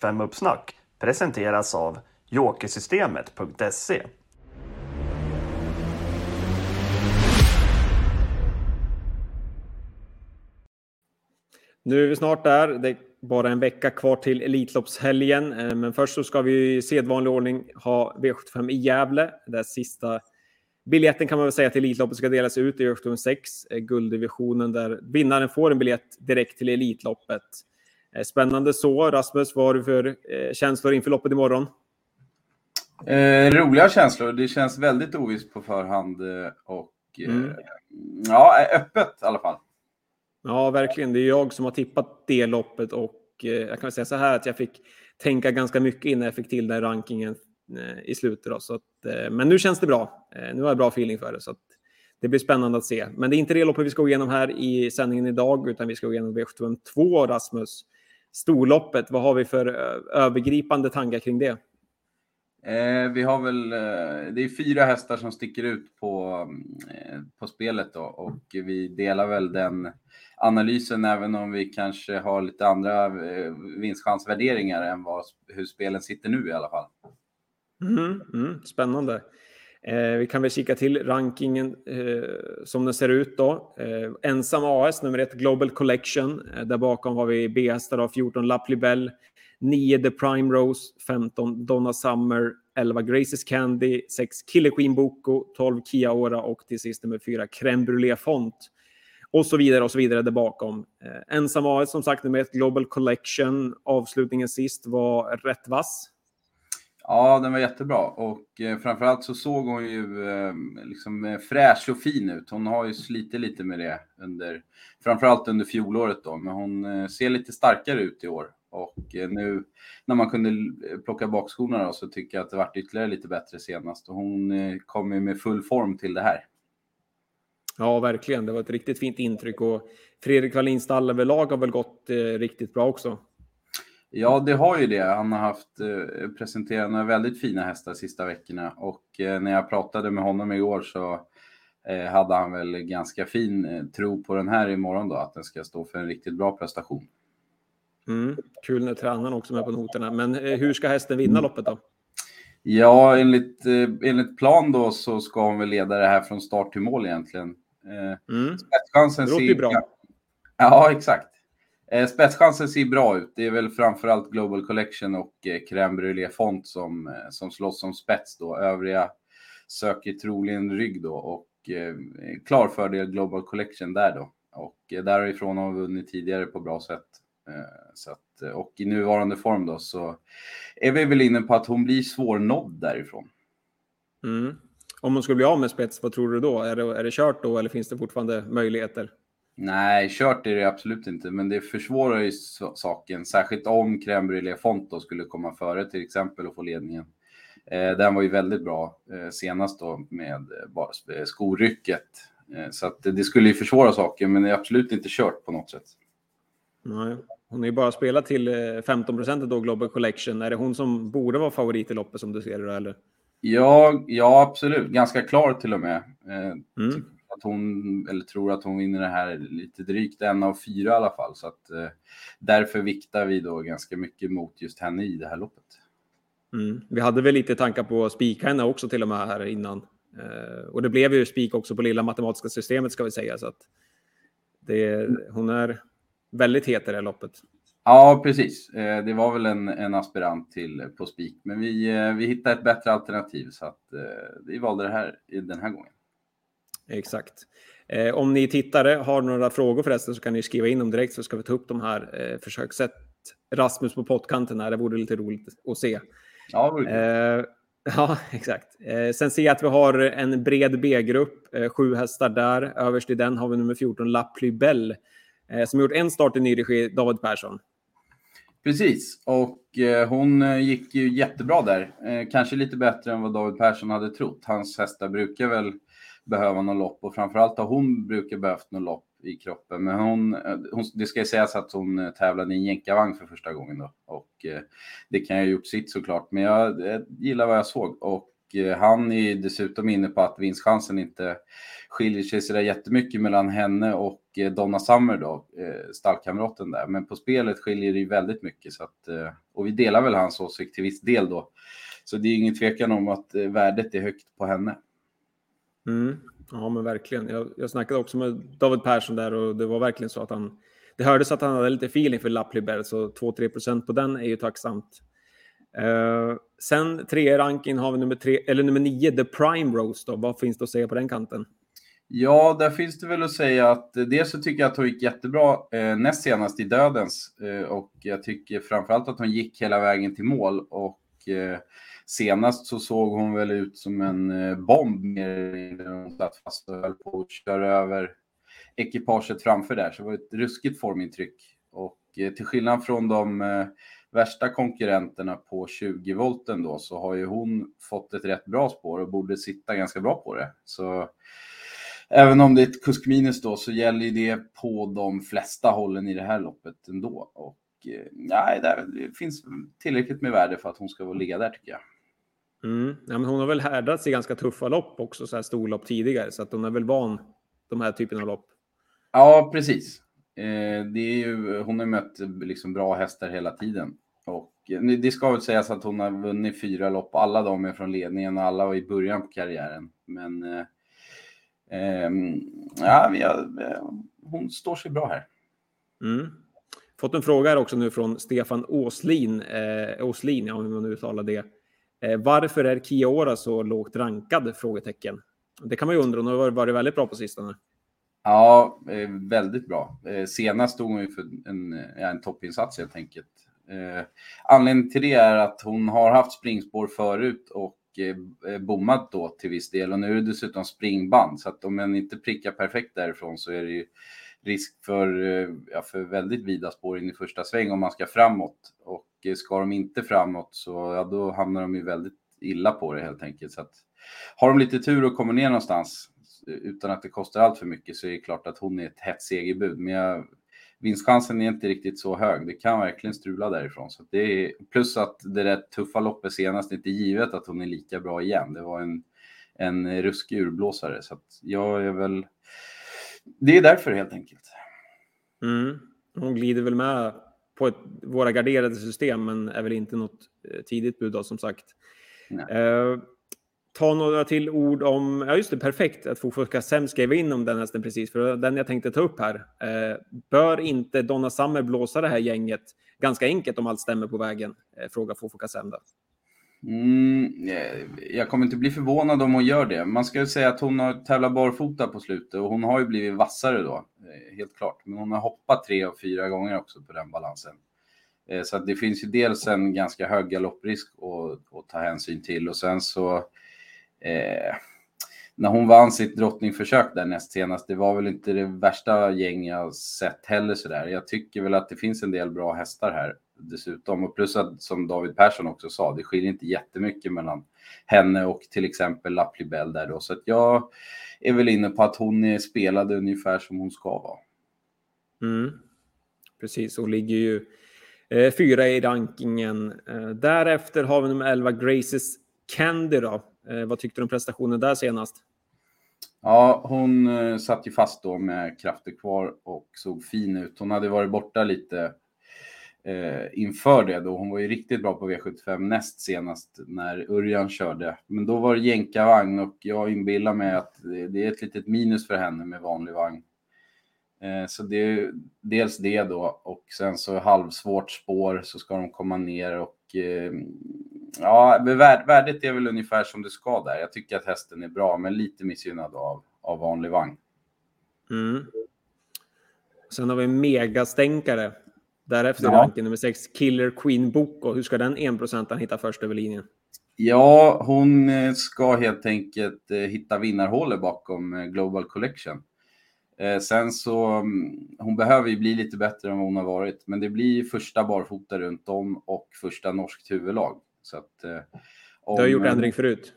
Fem Uppsnack presenteras av Jokersystemet.se. Nu är vi snart där. Det är bara en vecka kvar till Elitloppshelgen. Eh, men först så ska vi i sedvanlig ordning ha V75 i Gävle. Där sista biljetten kan man väl säga till Elitloppet ska delas ut i V75 6, eh, gulddivisionen där vinnaren får en biljett direkt till Elitloppet. Eh, spännande så. Rasmus, vad har du för känslor inför loppet imorgon? Eh, roliga känslor. Det känns väldigt ovisst på förhand och mm. ja, öppet i alla fall. Ja, verkligen. Det är jag som har tippat det loppet och eh, jag kan säga så här att jag fick tänka ganska mycket innan jag fick till den rankingen eh, i slutet. Då, så att, eh, men nu känns det bra. Nu har jag bra feeling för det. Så det blir spännande att se. Men det är inte det loppet vi ska gå igenom här i sändningen idag, utan vi ska gå igenom V752, Rasmus. Storloppet, vad har vi för övergripande tankar kring det? Eh, vi har väl, eh, det är fyra hästar som sticker ut på, eh, på spelet då och vi delar väl den analysen även om vi kanske har lite andra eh, vinstchansvärderingar än vad, hur spelen sitter nu i alla fall. Mm, mm, spännande. Eh, vi kan väl kika till rankingen eh, som den ser ut då. Eh, ensam AS nummer ett Global Collection. Eh, där bakom har vi B-hästar 14 Laplibel, 9 The Prime Rose, 15 Donna Summer, 11 Graces Candy, 6 Killer Queen Boko, 12 Kia Ora och till sist nummer 4 Crème Brûlée Font och så vidare och så vidare där bakom. Eh, ensam AS som sagt nummer ett Global Collection. Avslutningen sist var rätt vass. Ja, den var jättebra och eh, framförallt så såg hon ju eh, liksom eh, fräsch och fin ut. Hon har ju slitit lite med det under, framförallt under fjolåret då, men hon eh, ser lite starkare ut i år. Och eh, nu när man kunde plocka bakskorna då, så tycker jag att det vart ytterligare lite bättre senast och hon eh, kom ju med full form till det här. Ja, verkligen. Det var ett riktigt fint intryck och Fredrik Wallins stall överlag har väl gått eh, riktigt bra också. Ja, det har ju det. Han har haft eh, presenterat några väldigt fina hästar de sista veckorna och eh, när jag pratade med honom igår så eh, hade han väl ganska fin eh, tro på den här imorgon då, att den ska stå för en riktigt bra prestation. Mm, kul när tränaren också är med på noterna. Men eh, hur ska hästen vinna loppet då? Ja, enligt, enligt plan då så ska hon väl leda det här från start till mål egentligen. Eh, mm. Spetschansen ser... bra. Ja, exakt. Eh, spetschansen ser bra ut. Det är väl framförallt Global Collection och eh, Crème Brûlée Font som, eh, som slåss som spets då. Övriga söker troligen rygg då och eh, klar fördel Global Collection där då. Och eh, därifrån har vi vunnit tidigare på bra sätt. Så att, och i nuvarande form då så är vi väl inne på att hon blir svårnådd därifrån. Mm. Om hon skulle bli av med spets, vad tror du då? Är det, är det kört då eller finns det fortfarande möjligheter? Nej, kört är det absolut inte, men det försvårar ju saken, särskilt om Crème Brûlée Font då skulle komma före till exempel och få ledningen. Eh, den var ju väldigt bra eh, senast då med eh, skorycket. Eh, så att det skulle ju försvåra saken, men det är absolut inte kört på något sätt. Nej, hon är ju bara spelat till 15 procent då Global Collection. Är det hon som borde vara favorit i loppet som du ser det eller? Ja, ja, absolut. Ganska klar till och med. Mm. Att hon, eller tror att hon vinner det här lite drygt en av fyra i alla fall. Så att, eh, därför viktar vi då ganska mycket mot just henne i det här loppet. Mm. Vi hade väl lite tankar på att spika henne också till och med här innan. Eh, och det blev ju spik också på lilla matematiska systemet ska vi säga. Så att det, hon är väldigt het i det här loppet. Ja, precis. Eh, det var väl en, en aspirant till på spik, men vi, eh, vi hittade ett bättre alternativ så att eh, vi valde det här den här gången. Exakt. Om ni tittare har några frågor förresten så kan ni skriva in dem direkt så ska vi ta upp de här. Försök sätt Rasmus på pottkanten här, det vore lite roligt att se. Ja, eh, ja exakt. Eh, sen ser jag att vi har en bred B-grupp, eh, sju hästar där. Överst i den har vi nummer 14, La Plubelle, som gjort en start i ny regi, David Persson. Precis, och eh, hon eh, gick ju jättebra där. Eh, kanske lite bättre än vad David Persson hade trott. Hans hästar brukar väl behöva något lopp och framförallt har hon brukar behövt något lopp i kroppen. Men hon, eh, hon det ska ju sägas att hon eh, tävlade i en jänkarvagn för första gången då och eh, det kan ju ha gjort sitt såklart. Men jag, jag gillar vad jag såg och eh, han är dessutom inne på att vinstchansen inte skiljer sig sådär jättemycket mellan henne och eh, Donna Summer då, stallkamraten där. Men på spelet skiljer det ju väldigt mycket. Så att, och vi delar väl hans åsikt till viss del då. Så det är ingen tvekan om att värdet är högt på henne. Mm. Ja, men verkligen. Jag, jag snackade också med David Persson där och det var verkligen så att han... Det hördes att han hade lite feeling för Lappliberg, så 2-3 procent på den är ju tacksamt. Uh, sen tre ranking har vi nummer, tre, eller nummer nio, The Prime Rose. Då. Vad finns det att säga på den kanten? Ja, där finns det väl att säga att dels så tycker jag att hon gick jättebra eh, näst senast i Dödens eh, och jag tycker framförallt att hon gick hela vägen till mål och eh, senast så såg hon väl ut som en eh, bomb när hon satt fast och höll på att köra över ekipaget framför där. Så det var ett ruskigt formintryck och eh, till skillnad från de eh, värsta konkurrenterna på 20 volten då så har ju hon fått ett rätt bra spår och borde sitta ganska bra på det. Så även om det är ett kuskminus då så gäller ju det på de flesta hållen i det här loppet ändå. Och nej, det finns tillräckligt med värde för att hon ska ligga där tycker jag. Mm. Ja, men hon har väl härdats i ganska tuffa lopp också, så här storlopp tidigare, så att hon är väl van de här typen av lopp. Ja, precis. Eh, det är ju, hon har mött liksom bra hästar hela tiden. Och eh, det ska väl sägas att hon har vunnit fyra lopp. Alla de är från ledningen och alla var i början på karriären. Men eh, ehm, ja, har, eh, hon står sig bra här. Mm. Fått en fråga här också nu från Stefan Åslin, eh, Åslin ja, hur man uttalar det. Eh, varför är Kiora så lågt rankad? Frågetecken. Det kan man ju undra. Hon har varit väldigt bra på sistone. Ja, eh, väldigt bra. Eh, senast stod hon ju för en, en toppinsats helt enkelt. Eh, anledningen till det är att hon har haft springspår förut och eh, bommat då till viss del och nu är det dessutom springband så att om man inte prickar perfekt därifrån så är det ju risk för, eh, ja, för väldigt vida spår in i första sväng om man ska framåt och eh, ska de inte framåt så ja, då hamnar de ju väldigt illa på det helt enkelt. Så att, har de lite tur och kommer ner någonstans eh, utan att det kostar allt för mycket så är det klart att hon är ett hett segerbud. Men jag, vinstchansen är inte riktigt så hög. Det kan verkligen strula därifrån. Så det är, plus att det där tuffa loppet senast, inte givet att hon är lika bra igen. Det var en, en ruskig urblåsare. Så att jag är väl... Det är därför helt enkelt. Mm. Hon glider väl med på ett, våra garderade system, men är väl inte något eh, tidigt bud då, som sagt. Uh, ta några till ord om, ja just det, perfekt att Fofoka Sem skrev in om den hästen precis, för den jag tänkte ta upp här. Uh, bör inte Donna Summer blåsa det här gänget ganska enkelt om allt stämmer på vägen? Uh, frågar Fofoka Sem. Mm, eh, jag kommer inte bli förvånad om hon gör det. Man ska ju säga att hon har tävlat barfota på slutet och hon har ju blivit vassare då, eh, helt klart. Men hon har hoppat tre och fyra gånger också på den balansen. Eh, så det finns ju dels en ganska hög galopprisk att, att ta hänsyn till och sen så eh, när hon vann sitt drottningförsök där näst senast, det var väl inte det värsta gäng jag sett heller sådär. Jag tycker väl att det finns en del bra hästar här dessutom. Och plus att som David Persson också sa, det skiljer inte jättemycket mellan henne och till exempel Laplibel där då. Så att jag är väl inne på att hon är spelad ungefär som hon ska vara. Mm. Precis, hon ligger ju eh, fyra i rankingen. Eh, därefter har vi nummer 11, Graces Candy. Då. Eh, vad tyckte du om prestationen där senast? Ja, hon eh, satt ju fast då med krafter kvar och såg fin ut. Hon hade varit borta lite eh, inför det då. Hon var ju riktigt bra på V75 näst senast när Örjan körde. Men då var det jänkarvagn och jag inbillar mig att det är ett litet minus för henne med vanlig vagn. Eh, så det är dels det då och sen så halvsvårt spår så ska de komma ner och eh, ja, värdet är väl ungefär som det ska där. Jag tycker att hästen är bra, men lite missgynnad av, av vanlig vagn. Mm. Sen har vi megastänkare. Därefter ja. ranken nummer 6, Killer Queen Boko. Hur ska den 1% hitta först över linjen? Ja, hon eh, ska helt enkelt hitta vinnarhålet bakom Global Collection. Eh, sen så, mm, hon behöver ju bli lite bättre än vad hon har varit, men det blir första barfota runt om och första norskt huvudlag. Så att, eh, om, du har gjort ändring förut?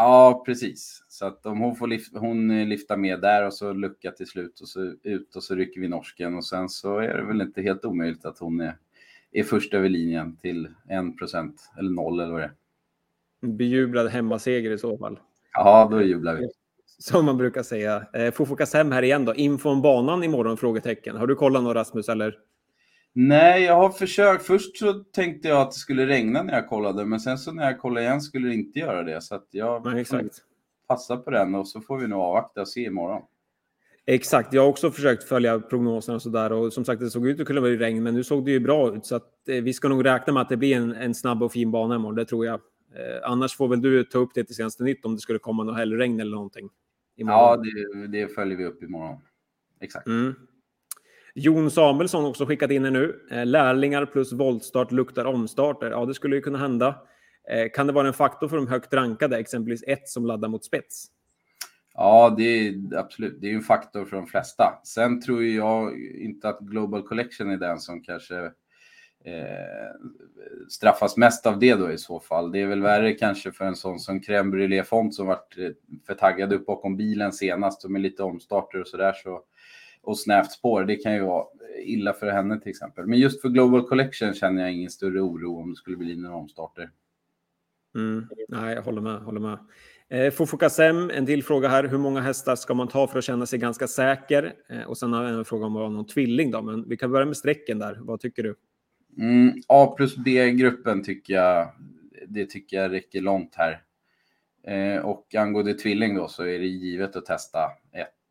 Ja, precis. Så att om hon får lyfta, hon lyfta med där och så lucka till slut och så ut och så rycker vi norsken och sen så är det väl inte helt omöjligt att hon är, är först över linjen till 1% eller 0 eller vad det är. Bejublad hemmaseger i så fall. Ja, då jublar vi. Som man brukar säga. Eh, Fofokasem här igen då. Info om banan imorgon? Frågetecken. Har du kollat något Rasmus eller? Nej, jag har försökt. Först så tänkte jag att det skulle regna när jag kollade, men sen så när jag kollade igen skulle det inte göra det. Så att jag Nej, exakt. passar på den och så får vi nog avvakta och se imorgon. Exakt, jag har också försökt följa prognoserna och sådär och som sagt det såg ut att kunna bli regn men nu såg det ju bra ut så att eh, vi ska nog räkna med att det blir en, en snabb och fin bana imorgon, det tror jag. Eh, annars får väl du ta upp det till senaste nytt om det skulle komma något hällregn eller någonting. Imorgon. Ja, det, det följer vi upp imorgon. Exakt. Mm. Jon Samuelsson har också skickat in det nu. Eh, lärlingar plus voltstart luktar omstarter. Ja, det skulle ju kunna hända. Eh, kan det vara en faktor för de högt rankade, exempelvis ett som laddar mot spets? Ja, det är absolut. Det är ju en faktor för de flesta. Sen tror jag inte att Global Collection är den som kanske eh, straffas mest av det då i så fall. Det är väl värre kanske för en sån som Crème Brûlée Font som varit eh, för taggad upp bakom bilen senast och med lite omstarter och sådär så och snävt spår. Det kan ju vara illa för henne till exempel. Men just för Global Collection känner jag ingen större oro om det skulle bli några omstarter. Mm. Nej, jag håller med. Håller med. Eh, Fofokasem, en till fråga här. Hur många hästar ska man ta för att känna sig ganska säker? Eh, och sen har jag en fråga om det var någon tvilling då, men vi kan börja med strecken där. Vad tycker du? Mm, A plus B-gruppen tycker jag, det tycker jag räcker långt här. Eh, och angående tvilling då så är det givet att testa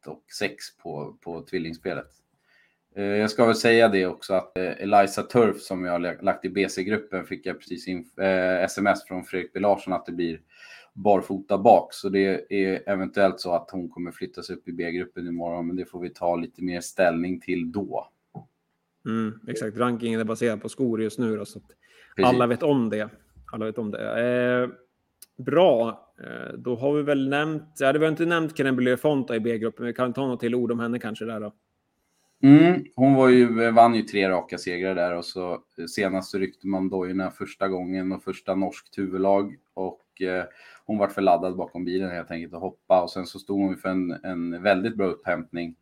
1 och 6 på, på tvillingspelet. Eh, jag ska väl säga det också att eh, Eliza Turf som jag har lagt i BC-gruppen fick jag precis in, eh, sms från Fredrik B Larsson att det blir barfota bak. Så det är eventuellt så att hon kommer flyttas upp i B-gruppen imorgon, men det får vi ta lite mer ställning till då. Mm, exakt, rankingen är baserad på skor just nu då, så alla vet om det. Alla vet om det. Eh, bra, eh, då har vi väl nämnt, ja, det var inte nämnt Krembele Fonta i B-gruppen, men vi kan ta något till ord om henne kanske där då. Mm, hon var ju, vann ju tre raka segrar där och så eh, senast så ryckte man dojorna första gången och första norskt huvudlag och eh, hon var för laddad bakom bilen helt enkelt och hoppa och sen så stod hon för en, en väldigt bra upphämtning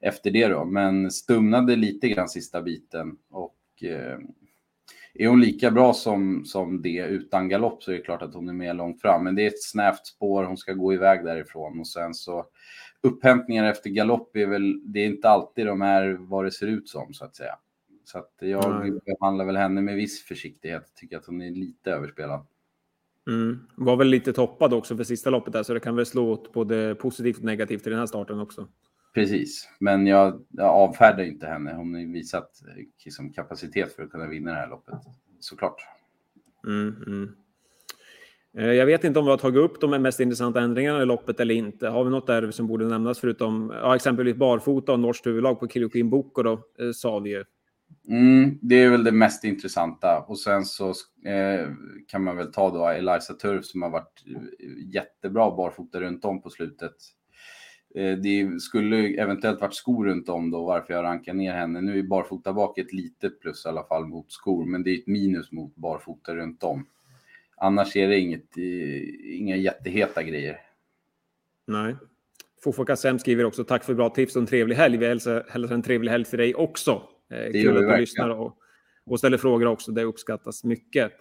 efter det då, men stumnade lite grann sista biten och eh, är hon lika bra som, som det utan galopp så är det klart att hon är med långt fram. Men det är ett snävt spår, hon ska gå iväg därifrån och sen så upphämtningar efter galopp är väl, det är inte alltid de är vad det ser ut som så att säga. Så att jag mm. behandlar väl henne med viss försiktighet, tycker att hon är lite överspelad. Mm. Var väl lite toppad också för sista loppet där, så det kan väl slå åt både positivt och negativt i den här starten också. Precis, men jag, jag avfärdar inte henne. Hon har visat liksom, kapacitet för att kunna vinna det här loppet, såklart. Mm, mm. Eh, jag vet inte om vi har tagit upp de mest intressanta ändringarna i loppet eller inte. Har vi något där som borde nämnas förutom ja, exempelvis barfota och norskt huvudlag på Kilokin Boko då, eh, sa vi ju. Mm, det är väl det mest intressanta och sen så eh, kan man väl ta då Eliza Turf som har varit jättebra barfota runt om på slutet. Eh, det skulle eventuellt varit skor runt om då, varför jag rankar ner henne. Nu är barfota bak ett litet plus i alla fall mot skor, men det är ett minus mot barfota runt om. Annars är det inget, inga jätteheta grejer. Nej. Fofo Kassem skriver också tack för bra tips och en trevlig helg. Vi hälsar, hälsar en trevlig helg till dig också. Eh, kul att du lyssnar och, och ställer frågor också. Det uppskattas mycket.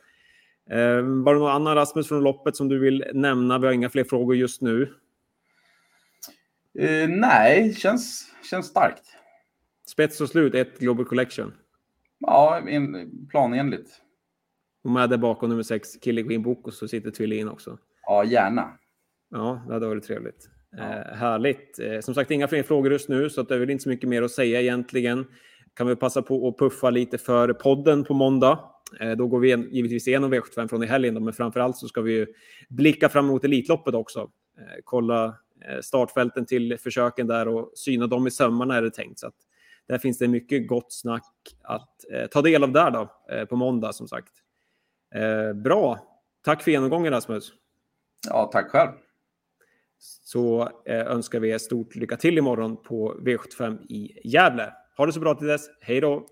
Eh, var det någon annan Rasmus från loppet som du vill nämna? Vi har inga fler frågor just nu. Uh, nej, känns, känns starkt. Spets och slut, ett Global Collection. Ja, planenligt. Och med där bakom nummer sex, Kille Queen Boko, så sitter tvillingen också. Ja, gärna. Ja, det hade varit trevligt. Ja. Eh, härligt. Eh, som sagt, inga fler frågor just nu, så att det är väl inte så mycket mer att säga egentligen. Kan vi passa på att puffa lite för podden på måndag. Eh, då går vi givetvis igenom V75 från i helgen, då, men framför allt så ska vi blicka fram emot Elitloppet också. Eh, kolla startfälten till försöken där och syna dem i sömmarna är det tänkt. Så att där finns det mycket gott snack att eh, ta del av där då, eh, på måndag som sagt. Eh, bra. Tack för genomgången Rasmus. Ja, tack själv. Så eh, önskar vi er stort lycka till imorgon på V75 i Gävle. Ha det så bra till dess. Hej då!